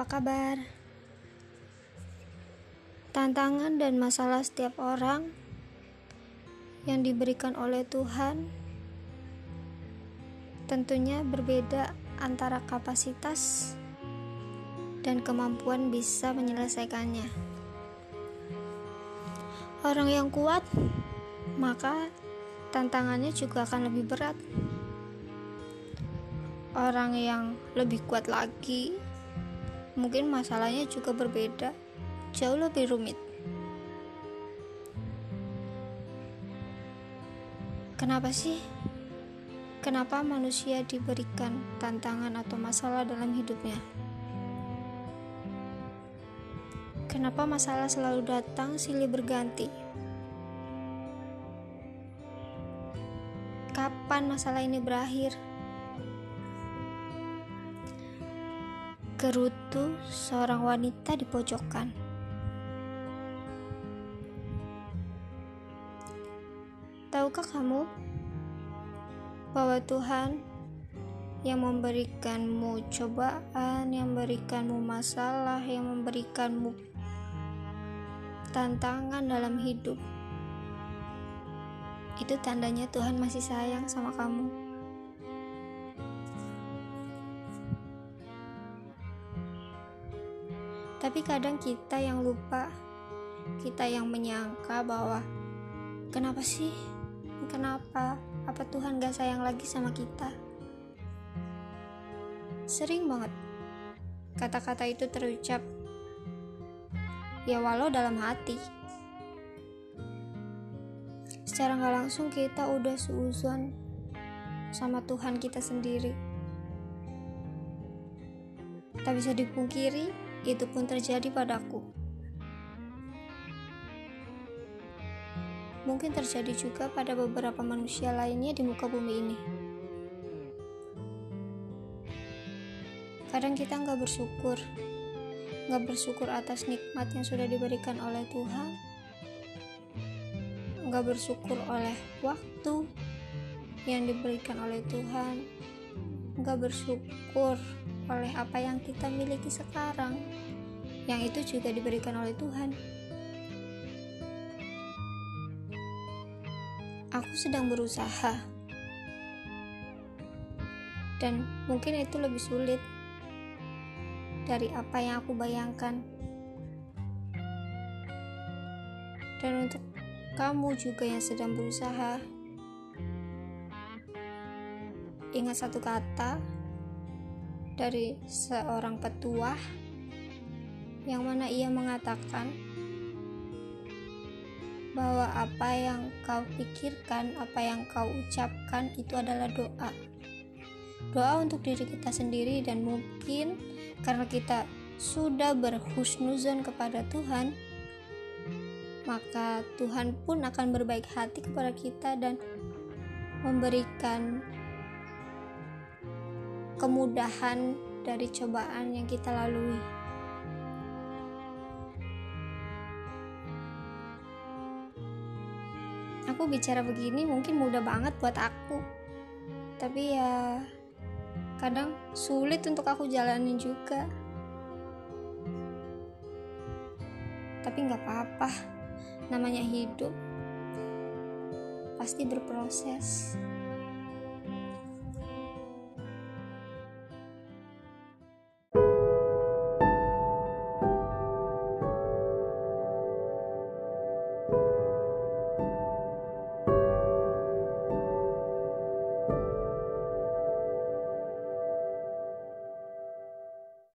apa kabar? Tantangan dan masalah setiap orang yang diberikan oleh Tuhan tentunya berbeda antara kapasitas dan kemampuan bisa menyelesaikannya. Orang yang kuat, maka tantangannya juga akan lebih berat. Orang yang lebih kuat lagi, mungkin masalahnya juga berbeda, jauh lebih rumit. Kenapa sih? Kenapa manusia diberikan tantangan atau masalah dalam hidupnya? Kenapa masalah selalu datang silih berganti? Kapan masalah ini berakhir? Gerutu seorang wanita di pojokan. Tahukah kamu bahwa Tuhan yang memberikanmu cobaan, yang memberikanmu masalah, yang memberikanmu tantangan dalam hidup, itu tandanya Tuhan masih sayang sama kamu. Tapi kadang kita yang lupa, kita yang menyangka bahwa kenapa sih? Kenapa? Apa Tuhan gak sayang lagi sama kita? Sering banget kata-kata itu terucap ya walau dalam hati. Secara gak langsung kita udah seuzon sama Tuhan kita sendiri. Tak bisa dipungkiri, itu pun terjadi padaku. Mungkin terjadi juga pada beberapa manusia lainnya di muka bumi ini. Kadang kita nggak bersyukur, nggak bersyukur atas nikmat yang sudah diberikan oleh Tuhan, nggak bersyukur oleh waktu yang diberikan oleh Tuhan, nggak bersyukur oleh apa yang kita miliki sekarang, yang itu juga diberikan oleh Tuhan. Aku sedang berusaha, dan mungkin itu lebih sulit dari apa yang aku bayangkan. Dan untuk kamu juga yang sedang berusaha, ingat satu kata dari seorang petuah yang mana ia mengatakan bahwa apa yang kau pikirkan, apa yang kau ucapkan itu adalah doa. Doa untuk diri kita sendiri dan mungkin karena kita sudah berhusnuzon kepada Tuhan, maka Tuhan pun akan berbaik hati kepada kita dan memberikan kemudahan dari cobaan yang kita lalui. Aku bicara begini mungkin mudah banget buat aku, tapi ya kadang sulit untuk aku jalanin juga. Tapi nggak apa-apa, namanya hidup pasti berproses.